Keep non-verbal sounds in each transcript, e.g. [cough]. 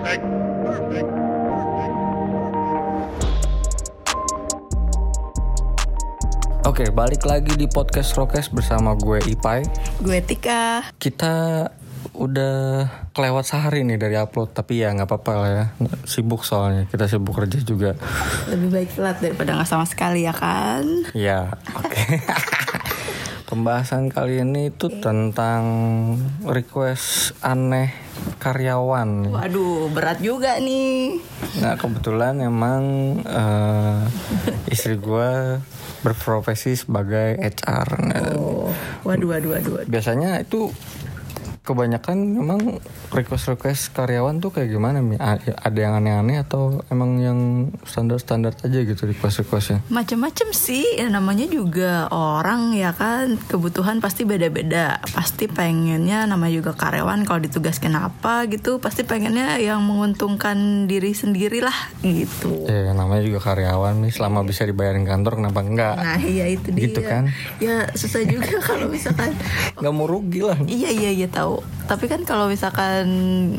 Perfect. Perfect. Oke, balik lagi di podcast Rokes bersama gue Ipai. Gue Tika. Kita udah kelewat sehari nih dari upload, tapi ya nggak apa-apa lah ya. Sibuk soalnya, kita sibuk kerja juga. Lebih baik telat daripada nggak sama sekali ya kan? Ya, oke. [laughs] Pembahasan kali ini itu tentang request aneh karyawan. Waduh, berat juga nih. Nah kebetulan emang eh, istri gue berprofesi sebagai HR. Oh, waduh, waduh, waduh. waduh. biasanya itu kebanyakan memang request-request karyawan tuh kayak gimana Mi? A- Ada yang aneh-aneh atau emang yang standar-standar aja gitu request-requestnya? Macem-macem sih, ya namanya juga orang ya kan Kebutuhan pasti beda-beda Pasti pengennya namanya juga karyawan Kalau ditugaskan apa gitu Pasti pengennya yang menguntungkan diri sendiri lah gitu Ya namanya juga karyawan nih selama bisa dibayarin kantor kenapa enggak? Nah iya itu dia Gitu kan? Ya susah juga [laughs] kalau misalkan Nggak mau rugi lah. Iya iya iya tahu. Tapi kan kalau misalkan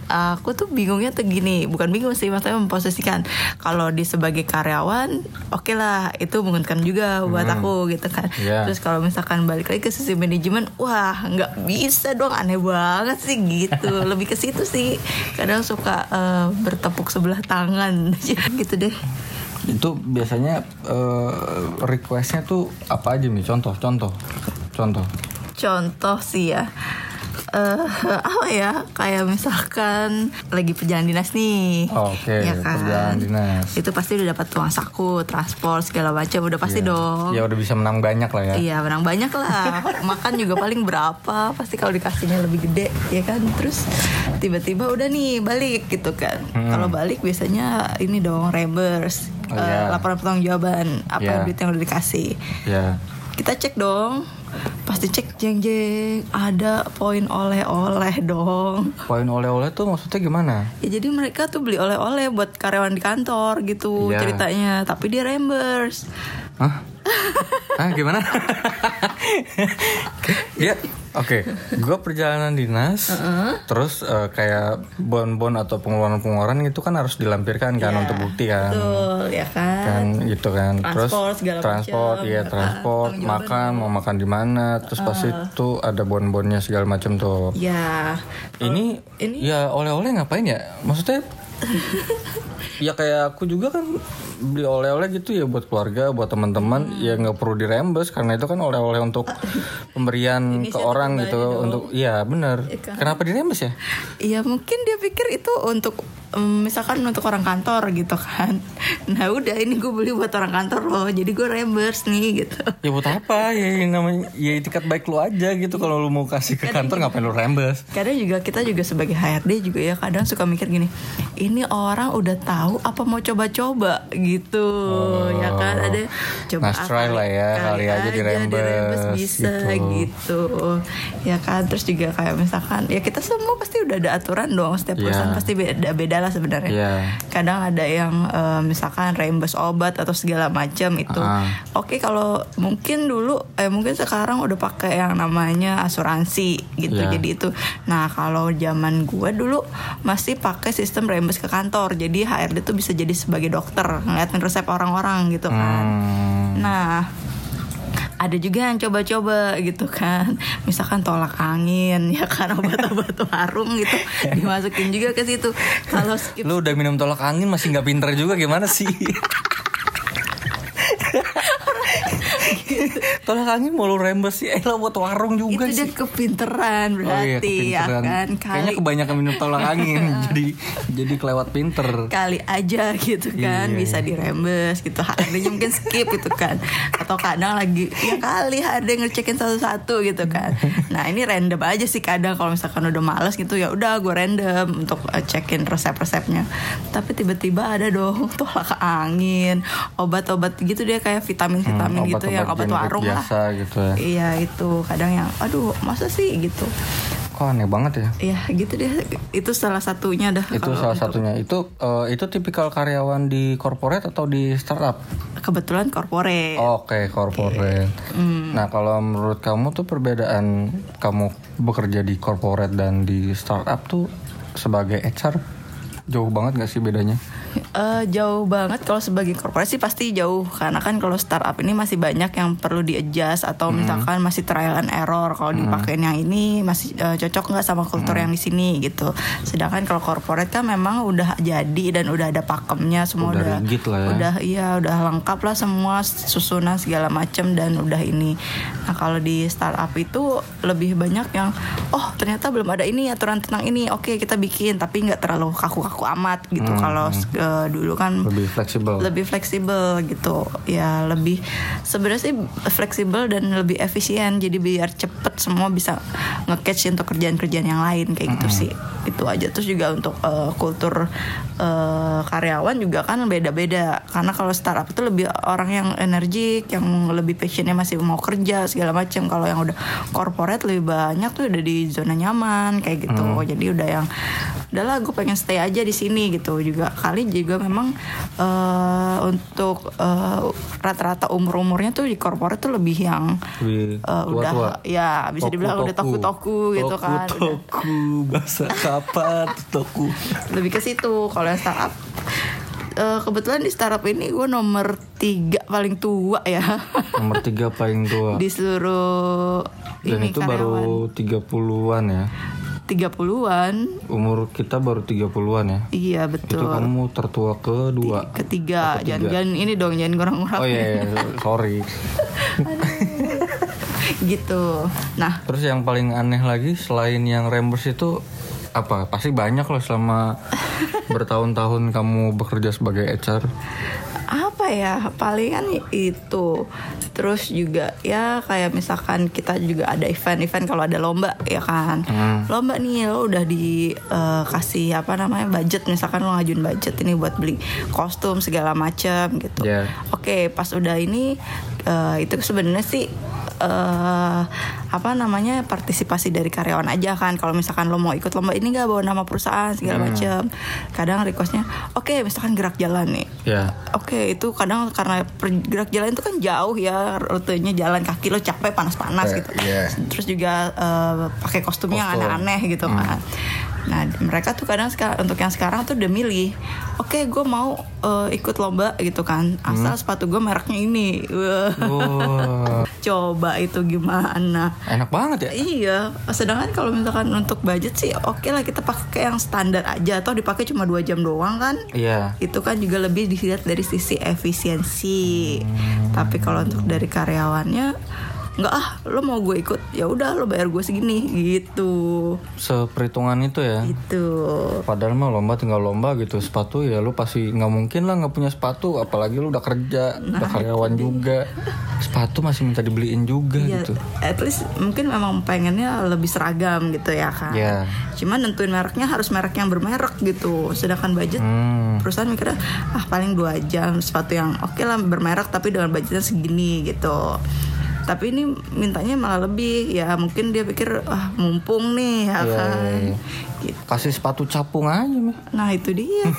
aku tuh bingungnya tuh gini, bukan bingung sih, maksudnya memposisikan kalau di sebagai karyawan, oke lah itu menguntungkan juga buat aku gitu kan. Iya. Terus kalau misalkan balik lagi ke sisi manajemen, wah nggak bisa dong, aneh banget sih gitu. [laughs] Lebih ke situ sih. Kadang suka eh, bertepuk sebelah tangan [laughs] gitu deh. Itu biasanya eh, requestnya tuh apa aja nih? Contoh, contoh, contoh. Contoh sih ya eh [laughs] apa ya kayak misalkan lagi perjalanan dinas nih Oke, ya kan? perjalanan dinas. itu pasti udah dapat uang saku transport segala macam udah pasti dong Ya udah bisa menang banyak lah ya. Iya menang banyak lah [laughs] Makan juga paling berapa Pasti kalau dikasihnya lebih gede Ya kan Terus tiba-tiba udah nih balik gitu kan Kalau balik biasanya ini dong reimburse Hmm. Oh, eh, iya. Laporan pertanggungjawaban Apa Iya. duit yang udah dikasih Ya. kita cek dong pasti cek jeng jeng ada poin oleh-oleh dong Poin oleh-oleh tuh maksudnya gimana? ya jadi mereka tuh beli oleh-oleh buat karyawan di kantor gitu Iya. ceritanya tapi dia reimburse Hah? [laughs] Hah gimana? [laughs] ya, oke. Gue perjalanan dinas, terus eh, kayak bon-bon atau pengeluaran-pengeluaran itu kan harus dilampirkan kan Iya, untuk bukti kan. betul ya kan, Kan gitu kan. terus Transport, segala transport, macam, iya ya kan. transport, jawab makan, mau makan di mana, terus pasti itu ada bon-bonnya segala macam tuh. ya Ini, ini- ya oleh-oleh ngapain ya? Maksudnya [laughs] ya kayak aku juga kan beli oleh-oleh gitu ya buat keluarga, buat teman-teman ya nggak perlu dirembes karena itu kan oleh-oleh untuk [laughs] pemberian ke orang gitu untuk iya benar. Kenapa dirembes ya? Iya mungkin dia pikir itu untuk em, misalkan untuk orang kantor gitu kan. [laughs] Nah udah ini gue beli buat orang kantor loh, jadi gue reimburse nih gitu. Ya buat apa? Ya yang namanya ya etikat baik lu aja gitu kalau lu mau kasih ke kantor ngapain lu rembes? kadang juga kita juga sebagai HRD juga ya kadang suka mikir gini ini orang udah tahu apa mau coba-coba gitu ya kan ada coba Nice try kali- lah ya, kali aja dirembes, bisa gitu. gitu. ya kan terus juga kayak misalkan ya kita semua pasti udah ada aturan dong setiap Iya. perusahaan pasti beda-beda lah sebenarnya Iya. kadang ada yang eh, misalkan reimburse obat atau segala macam itu Ah. oke kalau mungkin dulu eh mungkin sekarang udah pakai yang namanya asuransi gitu Iya. jadi itu nah kalau zaman gua dulu masih pakai sistem reimburse ke kantor jadi HRD tuh bisa jadi sebagai dokter ngeliatin resep orang-orang gitu kan Hmm, nah ada juga yang coba-coba gitu kan. Misalkan tolak angin ya kan obat-obat warung gitu. Dimasukin juga ke situ. Kalau lu udah minum tolak angin masih nggak pinter juga gimana sih? [laughs] tolak angin mau lu rembes sih, eh lo buat warung juga itu sih. dia kepinteran Oh iya, berarti ya kepinteran. kan Kayaknya kali kebanyakan minum tolak angin, [laughs] jadi jadi kelewat pinter. kali aja gitu kan Iya, bisa iya. dirembes gitu HRD-nya mungkin skip gitu kan atau kadang lagi ya kali HRD ngecekin satu-satu gitu kan nah ini random aja sih kadang kalau misalkan udah males gitu ya udah gue random untuk eh, cekin resep-resepnya tapi tiba-tiba ada dong tolak angin obat-obat gitu dia kayak vitamin-vitamin Hmm, gitu yang obat warung lah biasa gitu ya. iya itu kadang yang aduh masa sih gitu Kok aneh banget ya? Iya gitu deh itu salah satunya dah Itu salah untuk- satunya. Itu eh, itu tipikal karyawan di corporate atau di startup? kebetulan corporate Oke, corporate. Hmm. Nah, kalau menurut kamu tuh perbedaan kamu bekerja di corporate dan di startup tuh sebagai HR Jauh banget gak sih bedanya? Eh, jauh banget kalau sebagai korporasi pasti jauh karena kan kalau startup ini masih banyak yang perlu di adjust atau misalkan masih trial and error kalau dipakein yang ini masih eh, cocok nggak sama kultur yang di sini gitu. Sedangkan kalau corporate kan memang udah jadi dan udah ada pakemnya semua Udah udah rigid lah ya. udah iya udah lengkap lah semua susunan segala macam dan udah ini. Nah kalau di startup itu lebih banyak yang oh ternyata belum ada ini aturan tentang ini. Oke kita bikin tapi nggak terlalu kaku-kaku amat gitu. Kalau eh, dulu kan Lebih fleksibel. lebih fleksibel gitu. Ya lebih sebenarnya sih fleksibel dan lebih efisien. Jadi biar cepet semua bisa nge-catch untuk kerjaan-kerjaan yang lain kayak gitu sih. Itu aja. Terus juga untuk eh, kultur eh, karyawan juga kan beda-beda. Karena kalau startup itu lebih orang yang energik yang lebih passionnya masih mau kerja segala macam. Kalau yang udah corporate lebih banyak tuh udah di zona nyaman kayak gitu. Jadi udah yang udahlah gue pengen stay aja di sini gitu. Juga kali juga memang eh, untuk eh, rata-rata umur umurnya tuh di corporate tuh lebih yang Lebih eh, udah ya bisa dibilang udah toku-toku gitu kan. Udah- Toku, bahasa kapan toku? lebih ke situ. Kalau yang startup eh, kebetulan di startup ini gue nomor tiga paling tua ya Nomor [laughs] tiga paling tua. di seluruh Dan ini itu karyawan baru 30-an ya. 30-an Umur kita baru 30-an ya. iya Itu betul kamu tertua kedua. ketiga jangan-jangan ini dong jangan kurang-kurang Oh iya, iya, [laughs] sorry. gitu nah Terus yang paling aneh lagi selain yang reimburse itu apa? Pasti banyak loh selama [laughs] bertahun-tahun kamu bekerja sebagai HR. apa ya palingan itu terus juga ya kayak misalkan kita juga ada event-event kalau ada lomba ya kan lomba nih lo udah dikasih apa namanya budget misalkan lo ngajuin budget ini buat beli kostum segala macam gitu Ya. oke pas udah ini eh, itu sebenarnya sih eh apa namanya partisipasi dari karyawan aja kan kalau misalkan lo mau ikut lomba ini nggak bawa nama perusahaan segala macam kadang requestnya oke misalkan gerak jalan nih Ya. Oke itu kadang karena gerak jalan itu kan jauh ya rutenya jalan kaki lo capek panas-panas Eh, gitu. iya. Terus juga eh, pakai kostum yang aneh-aneh gitu kan. Nah mereka tuh kadang untuk yang sekarang tuh udah milih. Oke gue mau eh, ikut lomba gitu kan. Asal sepatu gue mereknya ini. [laughs] Wah, Coba itu gimana? Enak banget ya. Iya, sedangkan kalau misalkan untuk budget sih oke lah kita pakai yang standar aja atau dipakai cuma dua jam doang kan Iya. itu kan juga lebih dilihat dari sisi efisiensi. Tapi kalau untuk dari karyawannya nggak ah lo mau gue ikut? Ya udah lo bayar gue segini gitu. Seperhitungan itu ya. itu Padahal mah lomba tinggal lomba gitu sepatu ya lu pasti nggak mungkin lah nggak punya sepatu apalagi lu udah kerja udah karyawan juga. Sepatu masih minta dibeliin juga ya gitu. at least mungkin memang pengennya lebih seragam gitu ya kan Ya. cuman nentuin mereknya harus merek yang bermerek gitu. Sedangkan budget hmm. perusahaan mikirnya ah paling dua jam sepatu yang oke lah bermerek tapi dengan budgetnya segini gitu tapi ini mintanya malah lebih. Ya mungkin dia pikir ah mumpung nih ya Iya, kan. iya, Gitu. kasih sepatu capung aja mah nah itu dia. [laughs]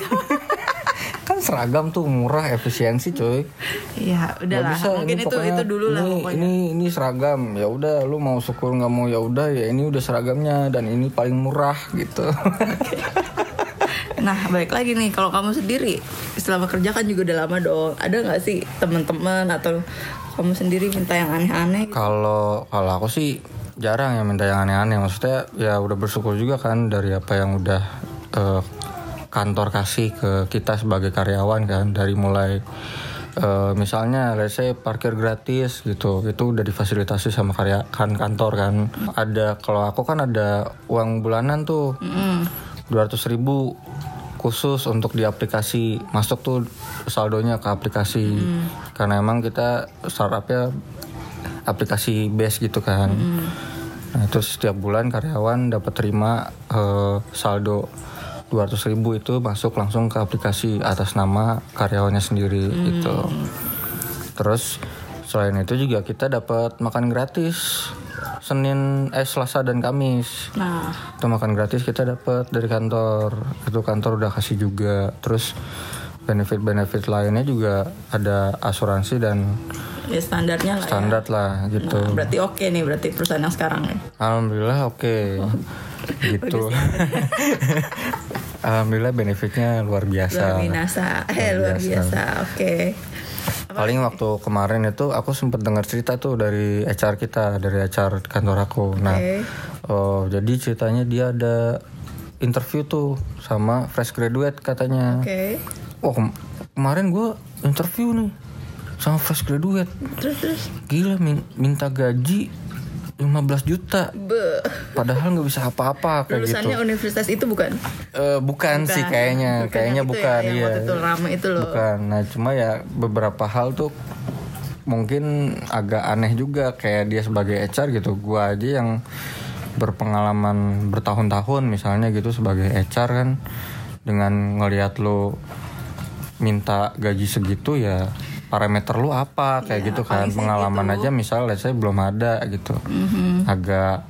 Kan seragam tuh murah efisiensi coy ya udahlah bisa, mungkin ini itu pokoknya itu dulu lah ini, pokoknya. ini ini seragam. Ya udah lu mau syukur nggak mau ya udah ya ini udah seragamnya dan ini paling murah gitu. [laughs] Nah, balik lagi nih kalau kamu sendiri selama kerja kan juga udah lama dong. Ada nggak sih teman-teman atau kamu sendiri minta yang aneh-aneh? gitu? Kalau kalau aku sih jarang ya minta yang aneh-aneh. Maksudnya ya udah bersyukur juga kan dari apa yang udah eh, kantor kasih ke kita sebagai karyawan kan dari mulai eh, misalnya let's say parkir gratis gitu itu udah difasilitasi sama karya kan kantor kan ada kalau aku kan ada uang bulanan tuh dua ratus ribu khusus untuk di aplikasi masuk tuh saldonya ke aplikasi. Karena emang kita startupnya aplikasi base gitu kan. Nah itu setiap bulan karyawan dapat terima eh, saldo 200.000 ribu itu masuk langsung ke aplikasi atas nama karyawannya sendiri gitu. Terus selain itu juga kita dapat makan gratis Senin eh Selasa dan Kamis. Nah, itu makan gratis kita dapat dari kantor. Itu kantor udah kasih juga. Terus benefit-benefit lainnya juga ada asuransi dan ya standarnya lah. ya. standar lah gitu. Nah, berarti oke nih berarti perusahaan yang sekarang ya. alhamdulillah oke. Gitu. [laughs] Alhamdulillah benefitnya luar biasa. luar biasa. Eh luar biasa. Oke Paling waktu kemarin itu aku sempat dengar cerita tuh dari HR kita, dari HR kantor aku. Nah, Oke. oh, jadi ceritanya dia ada interview tuh sama fresh graduate katanya. oke Oh, kem- kemarin gue interview nih sama fresh graduate. terus terus Gila min- minta gaji 15 juta. be Padahal nggak bisa apa-apa kayak gitu. lulusannya universitas itu bukan Eh, bukan, sih kayaknya, Bukan kayaknya bukan ya, iya. waktu itu rame itu loh Bukan. Nah, cuma ya beberapa hal tuh mungkin agak aneh juga kayak dia sebagai HR gitu. Gua aja yang berpengalaman bertahun-tahun misalnya gitu sebagai HR kan dengan ngelihat lo minta gaji segitu ya parameter lu apa kayak Ya, gitu kan pengalaman gitu. aja misalnya saya belum ada gitu agak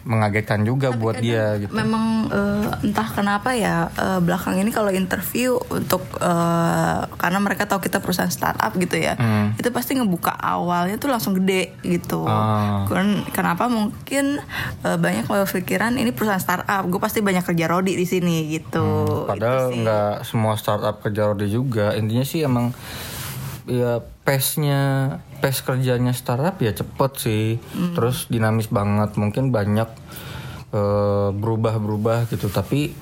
mengagetkan juga buat dia gitu memang eh, entah kenapa ya eh, belakang ini kalau interview untuk eh, karena mereka tahu kita perusahaan startup gitu ya Hmm. itu pasti ngebuka awalnya tuh langsung gede gitu Ah. Ken- kenapa mungkin eh, banyak pikiran ini perusahaan startup gue pasti banyak kerja rodi di sini gitu Hmm, Padahal nggak semua startup kerja rodi juga. Intinya sih emang ya pace-nya pace kerjanya startup ya cepet sih. Hmm. Terus dinamis banget. Mungkin banyak eh, berubah-berubah gitu. Tapi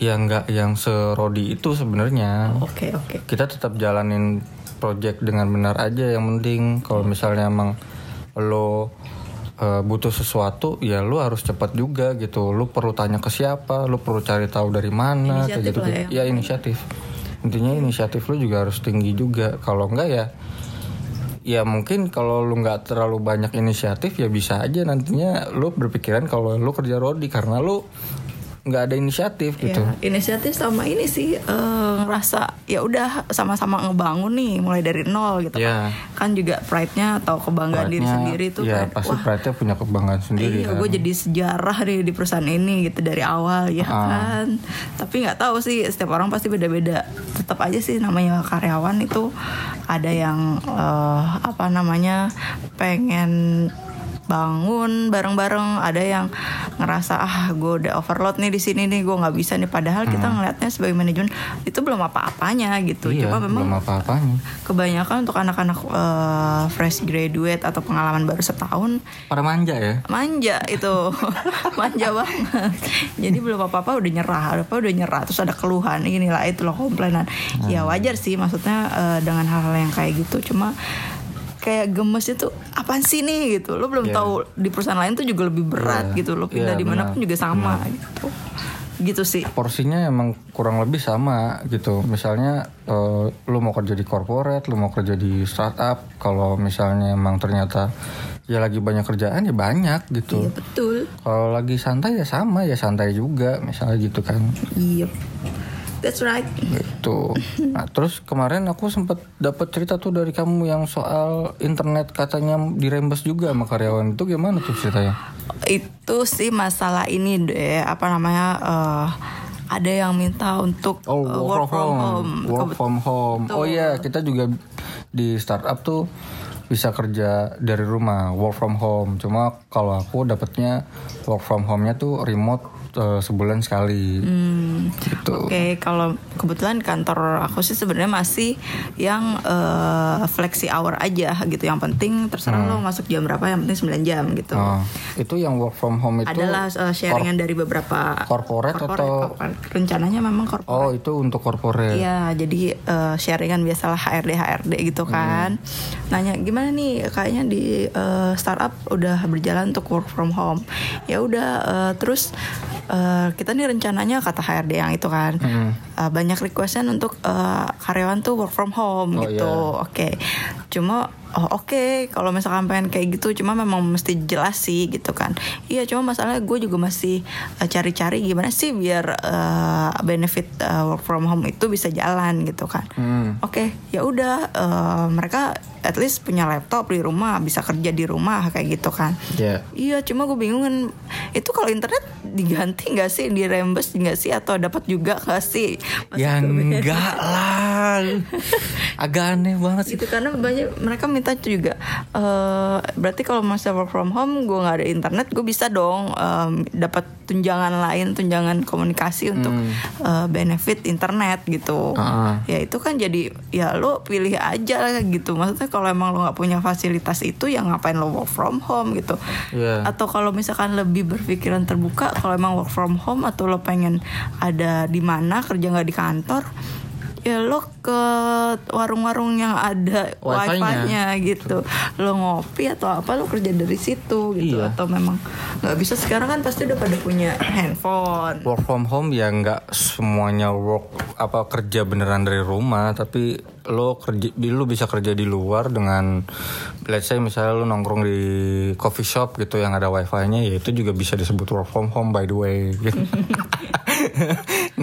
ya nggak yang serodi itu sebenarnya. oke oke Kita tetap jalanin project dengan benar aja. Yang penting kalau misalnya emang lo eh, butuh sesuatu ya lo harus cepat juga gitu lo perlu tanya ke siapa lo perlu cari tahu dari mana kayak gitu ya. ya inisiatif intinya inisiatif lo juga harus tinggi juga. Kalau enggak ya ya mungkin kalau lu nggak terlalu banyak inisiatif ya bisa aja nantinya lu berpikiran kalau lu kerja rodi. Karena lu nggak ada inisiatif gitu Ya, inisiatif sama ini sih eh, ngerasa ya udah sama-sama ngebangun nih mulai dari nol gitu Ya. kan juga pride-nya atau kebanggaan diri sendiri tuh ya kan pasti wah pride-nya punya kebanggaan sendiri iya kan. gue jadi sejarah deh di perusahaan ini gitu dari awal ya Ah. kan tapi nggak tahu sih setiap orang pasti beda-beda tetap aja sih namanya karyawan itu ada yang eh, apa namanya pengen bangun bareng-bareng. Ada yang ngerasa ah gue udah overload nih di sini nih gue nggak bisa nih. Padahal kita ngelihatnya sebagai manajemen itu belum apa-apanya gitu. Hmm. iya cuma memang belum apa-apanya. kebanyakan untuk anak-anak eh, fresh graduate atau pengalaman baru setahun pada manja ya? Manja itu. [laughs] Manja banget. Jadi belum apa apa udah nyerah. Apa udah nyerah. Terus ada keluhan inilah itu loh komplainan. Ya wajar sih maksudnya eh, dengan hal-hal yang kayak gitu. Cuma kayak gemes itu apaan sih nih? gitu. Lo belum Iya. tahu di perusahaan lain tuh juga lebih berat Iya. gitu lo pindah Iya, di mana pun benar. juga sama gitu. Gitu sih. Porsinya emang kurang lebih sama gitu. Misalnya eh, lu mau kerja di corporate lu mau kerja di startup kalau misalnya emang ternyata ya lagi banyak kerjaan ya banyak gitu. Iya betul. Kalau lagi santai ya sama ya santai juga misalnya gitu kan. Iya that's right. Gitu. Nah terus kemarin aku sempat dapat cerita tuh dari kamu yang soal internet katanya dirembes juga sama karyawan. Itu gimana tuh ceritanya? Itu sih masalah ini deh apa namanya eh, ada yang minta untuk Oh, eh, work, from home. Work Kebet- from home. Oh iya, kita juga di startup tuh bisa kerja dari rumah, work from home. Cuma kalau aku dapetnya work from home-nya tuh remote eh, sebulan sekali. Hmm, Gitu. Oke, kalau kebetulan kantor aku sih sebenarnya masih yang eh, flexi hour aja gitu. Yang penting terserah lo masuk jam berapa, yang penting 9 jam gitu. Oh, itu yang work from home itu Adalah eh, sharingan dari beberapa corporate atau- corporate. rencananya memang corporate. Oh, itu untuk corporate. Iya, jadi eh, sharingan biasalah HRD HRD gitu kan. Nanya gimana nih kayaknya di eh, startup udah berjalan untuk work from home. Ya udah eh, terus eh, kita nih rencananya kata HRD yang itu kan. eh, banyak requestan untuk eh, karyawan tuh work from home Oh, gitu. iya. Oke. Cuma oh oke kalau misalkan pengen kayak gitu cuma memang mesti jelas sih gitu kan. Iya, cuma masalahnya gue juga masih eh, cari-cari gimana sih biar eh, benefit eh, work from home itu bisa jalan gitu kan. Hmm. Oke, ya udah eh, mereka at least punya laptop di rumah, bisa kerja di rumah kayak gitu kan. Ya. Iya, cuma gue bingung kan itu kalau internet diganti nggak sih, dirembes nggak sih atau dapat juga nggak sih? Maksud Ya gue. enggak lah. [laughs] agak aneh banget sih. Gitu karena banyak mereka minta juga eh berarti kalau masa work from home gue nggak ada internet gue bisa dong em, dapat tunjangan lain tunjangan komunikasi untuk eh, benefit internet gitu. Ah. ya itu kan jadi ya lo pilih aja lah gitu. Maksudnya kalau emang lo nggak punya fasilitas itu ya ngapain lo work from home gitu? Iya. atau kalau misalkan lebih berpikiran terbuka kalau emang work from home atau lo pengen ada di mana kerja nggak di kantor ya lo ke warung-warung yang ada Wifi-nya. wifi-nya gitu lo ngopi atau apa lo kerja dari situ gitu Iya. atau memang nggak bisa sekarang kan pasti udah pada punya handphone work from home ya nggak semuanya work apa kerja beneran dari rumah tapi lo kerja lo bisa kerja di luar dengan let's say misalnya lo nongkrong di coffee shop gitu yang ada wifi-nya ya itu juga bisa disebut work from home by the way gitu. [laughs]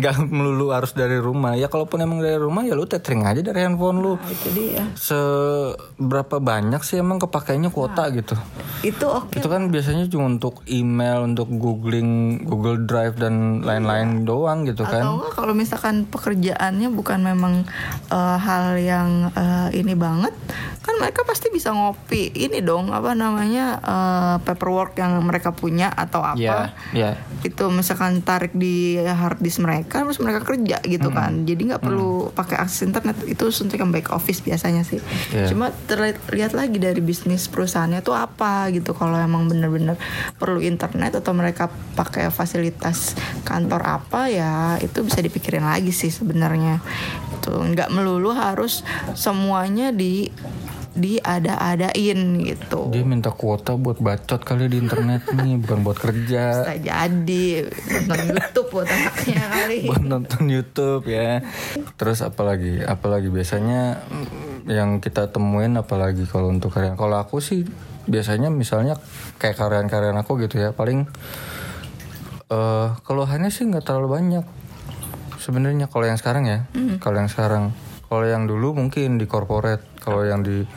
nggak [laughs] melulu harus dari rumah. Ya kalaupun emang dari rumah ya lo tethering aja dari handphone lo nah, itu dia. Seberapa banyak sih emang kepakainya kuota gitu? itu oke. Itu kan biasanya cuma untuk email, untuk googling, Google Drive dan lain-lain doang gitu kan. Atau kalau misalkan pekerjaannya bukan memang eh, hal yang eh, ini banget, kan mereka pasti bisa ngopi. Ini dong apa namanya eh, paperwork yang mereka punya atau apa. Ya, ya. Itu misalkan tarik di hard disk mereka terus mereka kerja gitu Hmm. kan. Jadi nggak perlu pakai akses internet itu suntikan back office biasanya sih. Iya. Cuma terlihat lagi dari bisnis perusahaannya tuh apa gitu kalau emang bener-bener perlu internet atau mereka pakai fasilitas kantor apa ya itu bisa dipikirin lagi sih sebenarnya itu nggak melulu harus semuanya di diada-adain gitu Dia minta kuota buat bacot kali di internet nih, [laughs] bukan buat kerja. bisa jadi nonton YouTube buat anaknya kali [laughs] buat nonton YouTube ya. Terus apalagi? Apalagi biasanya mm, yang kita temuin apalagi kalau untuk karyawan. Kalau aku sih biasanya misalnya kayak karyawan-karyawan aku gitu ya, paling eh keluhannya sih nggak terlalu banyak. Sebenarnya kalau yang sekarang ya, kalau yang sekarang, kalau yang dulu mungkin di corporate, kalau yang di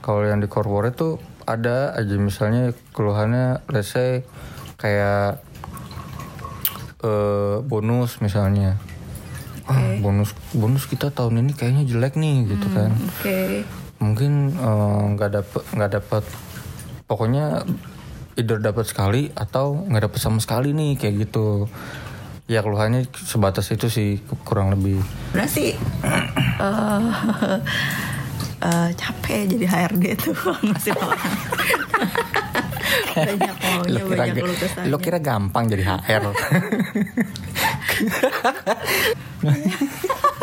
kalau yang di corporate tuh ada aja. Misalnya keluhannya let's say kayak eh, bonus misalnya. Ah, bonus bonus kita tahun ini kayaknya jelek nih gitu kan. oke. Mungkin eh, nggak dapet nggak dapet pokoknya either dapat sekali atau nggak dapet sama sekali nih kayak gitu. Ya keluhannya sebatas itu sih kurang lebih. Berarti [clears throat] eh eh, capek jadi HRD tuh [laughs] ngasih orang [laughs] banyak maunya kira, banyak lu lo kira gampang jadi HR [laughs]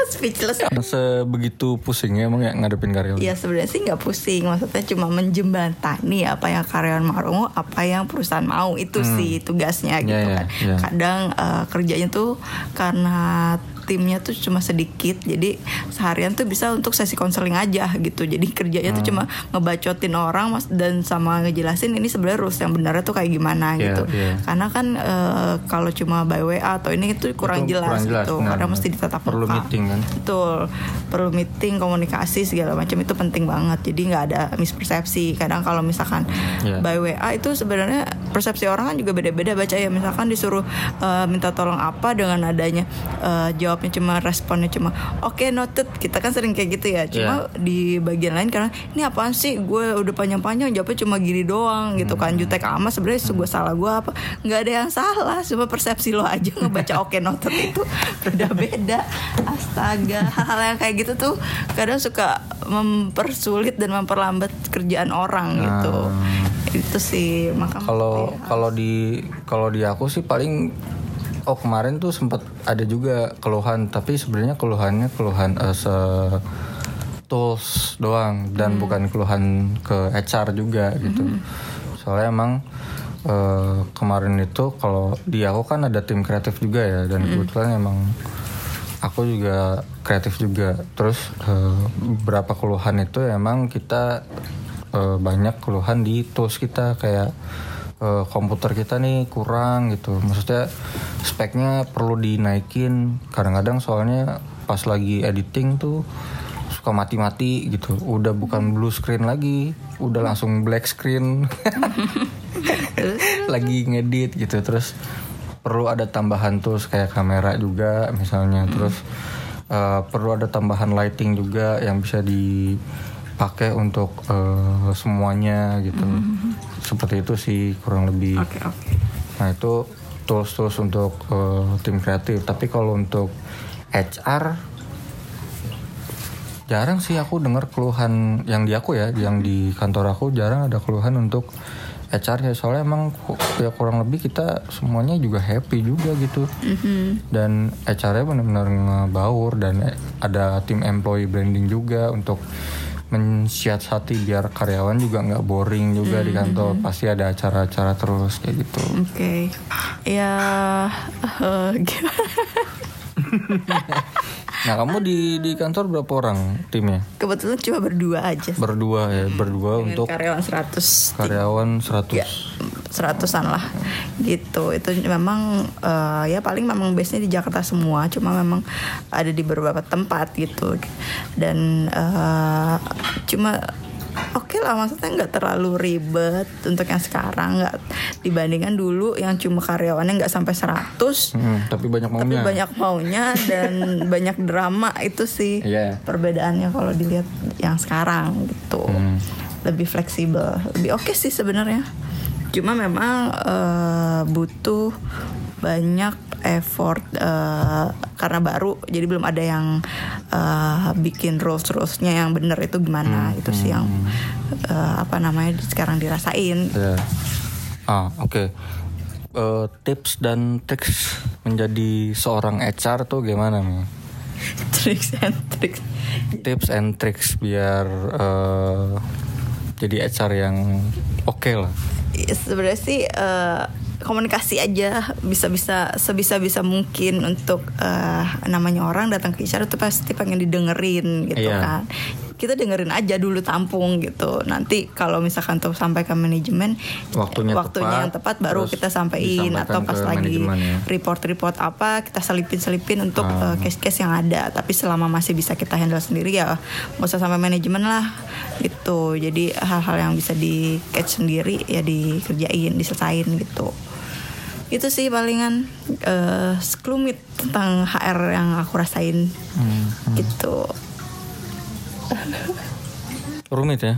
speechless. Sebegitu pusingnya emang ya ngadepin karyawan Ya sebenarnya sih nggak pusing, maksudnya cuma menjembatani apa yang karyawan mau, apa yang perusahaan mau. Itu sih tugasnya gitu ya, kan. ya. Kadang eh, kerjanya tuh karena timnya tuh cuma sedikit, jadi seharian tuh bisa untuk sesi konseling aja gitu. Jadi kerjanya tuh cuma ngebacotin orang mas dan sama ngejelasin ini sebenarnya rules yang benar tuh kayak gimana Iya, gitu. iya. Karena kan eh, kalau cuma by WA atau ini itu kurang Itu jelas, kurang jelas, gitu. benar, Karena benar. mesti ditatap Perlu muka. meeting kan? Betul, perlu meeting, komunikasi segala macam itu penting banget. Jadi nggak ada mispersepsi. Kadang kalau misalkan Iya. by WA itu sebenarnya persepsi orang kan juga beda-beda baca ya. Misalkan disuruh eh, minta tolong apa dengan adanya eh, jawabnya cuma responnya cuma oke noted. Kita kan sering kayak gitu ya. Cuma Iya. di bagian lain karena ini apaan sih? Gue udah panjang-panjang jawabnya cuma gini doang gitu kan. Hmm. Jutek amat sebenarnya gue salah gue apa? Nggak ada yang salah. Cuma persepsi lo aja ngebaca oke noted itu udah beda. Astaga, hal-hal yang kayak gitu tuh kadang suka mempersulit dan memperlambat kerjaan orang gitu. Itu sih maka Kalau kalau di kalau di aku sih paling oh kemarin tuh sempat ada juga keluhan tapi sebenarnya keluhannya keluhan eh, se tools doang dan bukan keluhan ke HR juga gitu. Soalnya emang eh, kemarin itu kalau di aku kan ada tim kreatif juga ya dan kebetulan emang aku juga kreatif juga. Terus eh, beberapa keluhan itu emang kita eh, banyak keluhan di tools kita kayak eh, komputer kita nih kurang gitu. Maksudnya speknya perlu dinaikin. Kadang-kadang soalnya pas lagi editing tuh suka mati-mati gitu. Udah bukan blue screen lagi, udah langsung black screen. [laughs] lagi ngedit gitu terus perlu ada tambahan tools kayak kamera juga misalnya terus Eh, perlu ada tambahan lighting juga yang bisa dipakai untuk eh, semuanya gitu. Seperti itu sih kurang lebih. Oke oke. Nah itu tools-tools untuk eh, tim kreatif. Tapi kalau untuk HR jarang sih aku dengar keluhan yang di aku ya, yang di kantor aku jarang ada keluhan untuk HR ya soalnya emang ya kurang lebih kita semuanya juga happy juga gitu dan HR-nya benar-benar ngebaur dan eh, ada tim employee branding juga untuk mensiasati biar karyawan juga nggak boring juga di kantor. Pasti ada acara-acara terus kayak gitu. Oke. Ya eh, gimana? [laughs] nah kamu di di kantor berapa orang timnya? Kebetulan cuma berdua aja. berdua ya berdua Dengan untuk karyawan 100 karyawan 100 ya seratusan lah gitu. Itu memang eh, ya paling memang base nya di Jakarta semua cuma memang ada di beberapa tempat gitu. Dan eh, cuma oke lah maksudnya nggak terlalu ribet untuk yang sekarang nggak dibandingkan dulu yang cuma karyawannya nggak sampai 100 Hmm, tapi banyak tapi maunya banyak maunya dan [laughs] banyak drama itu sih Iya. perbedaannya kalau dilihat yang sekarang gitu. Hmm. lebih fleksibel lebih oke sih sebenarnya cuma memang eh, butuh banyak effort eh, karena baru jadi belum ada yang eh, bikin rules rulesnya yang bener itu gimana itu sih yang eh, apa namanya sekarang dirasain Ya. Ah, oke. Eh, tips dan triks menjadi seorang HR tuh gimana nih? [laughs] tricks and tricks Tips and tricks biar eh, jadi HR yang oke lah. Ya, sebenarnya sih eh, komunikasi aja bisa-bisa sebisa-bisa mungkin untuk eh, namanya orang datang ke HR itu pasti pengen didengerin gitu Iya. kan kita dengerin aja dulu tampung gitu. Nanti kalau misalkan tuh sampai ke manajemen Waktunya tepat, yang tepat baru kita sampein disampaikan atau pas lagi ya. report-report apa kita selipin-selipin untuk Ah. eh, case-case yang ada. Tapi selama masih bisa kita handle sendiri ya nggak usah sampai manajemen lah gitu. Jadi hal-hal yang bisa di catch sendiri ya dikerjain diselesain gitu. Itu sih palingan eh sekelumit tentang HR yang aku rasain. Hmm, gitu Rumit ya.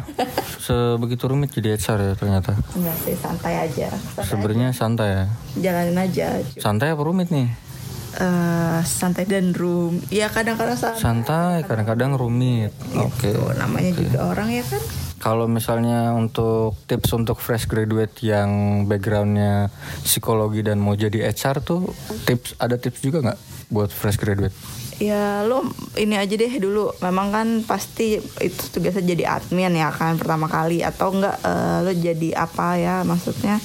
Sebegitu rumit jadi HR ya ternyata. enggak sih santai aja Sebenarnya santai ya. jalanin aja Santai apa rumit nih? Eh, santai dan room ya kadang-kadang santai Santai, kadang-kadang rumit. Oke. Tuh, namanya juga orang ya kan Kalau misalnya untuk tips untuk fresh graduate yang backgroundnya psikologi dan mau jadi HR tuh tips ada tips juga nggak buat fresh graduate? Ya lo ini aja deh dulu. Memang kan pasti itu tugasnya jadi admin ya kan pertama kali. Atau enggak eh, lo jadi apa ya maksudnya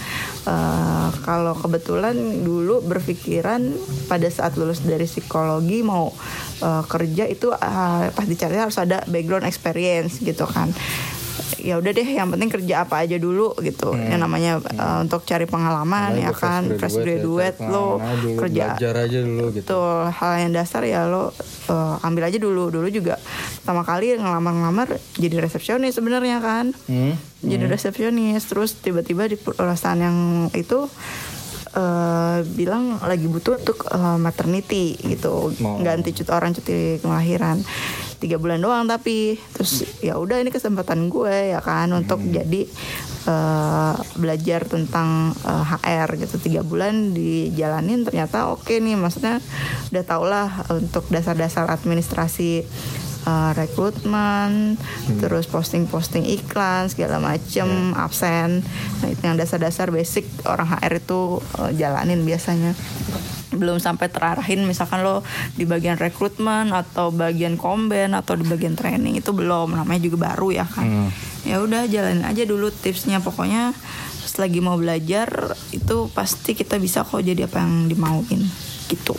eh, Kalau kebetulan dulu berpikiran pada saat lulus dari psikologi mau eh, kerja itu eh, pas dicari harus ada background experience gitu kan ya udah deh yang penting kerja apa aja dulu gitu yang namanya eh, untuk cari pengalaman ya kan fresh graduate, lo kerja belajar aja dulu gitu. Betul, hal yang dasar ya lo uh, ambil aja dulu. Dulu juga pertama kali ngelamar-ngelamar jadi resepsionis sebenarnya kan. Hmm? Jadi resepsionis terus tiba-tiba di perusahaan yang itu eh, bilang lagi butuh untuk eh, maternity gitu, Mau. ganti cuti orang cuti kelahiran tiga bulan doang tapi terus ya udah ini kesempatan gue ya kan untuk jadi eh, belajar tentang eh, HR gitu. Tiga bulan dijalanin ternyata oke nih. Maksudnya udah tau lah untuk dasar-dasar administrasi eh, rekrutmen, terus posting-posting iklan segala macem, absen, nah itu yang dasar-dasar basic orang HR itu eh, jalanin biasanya. Belum sampai terarahin misalkan lo di bagian rekrutmen atau bagian komben atau di bagian training itu belum, namanya juga baru ya kan. Hmm. Ya udah jalanin aja dulu tipsnya pokoknya selagi mau belajar itu pasti kita bisa kok jadi apa yang dimauin gitu.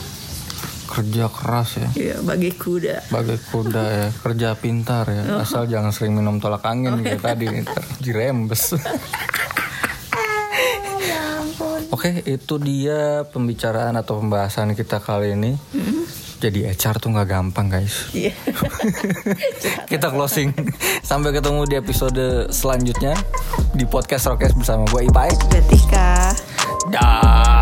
Kerja keras ya. Iya, bagai kuda. Bagai kuda ya, kerja pintar ya. Asal jangan sering minum tolak angin kayak tadi, ntar dirembes. [laughs] Oke, itu dia pembicaraan atau pembahasan kita kali ini. Jadi HR tuh nggak gampang guys. Iya. [laughs] Kita closing. Sampai ketemu di episode selanjutnya di podcast Rokes bersama gue Ipai. Betika. Dah.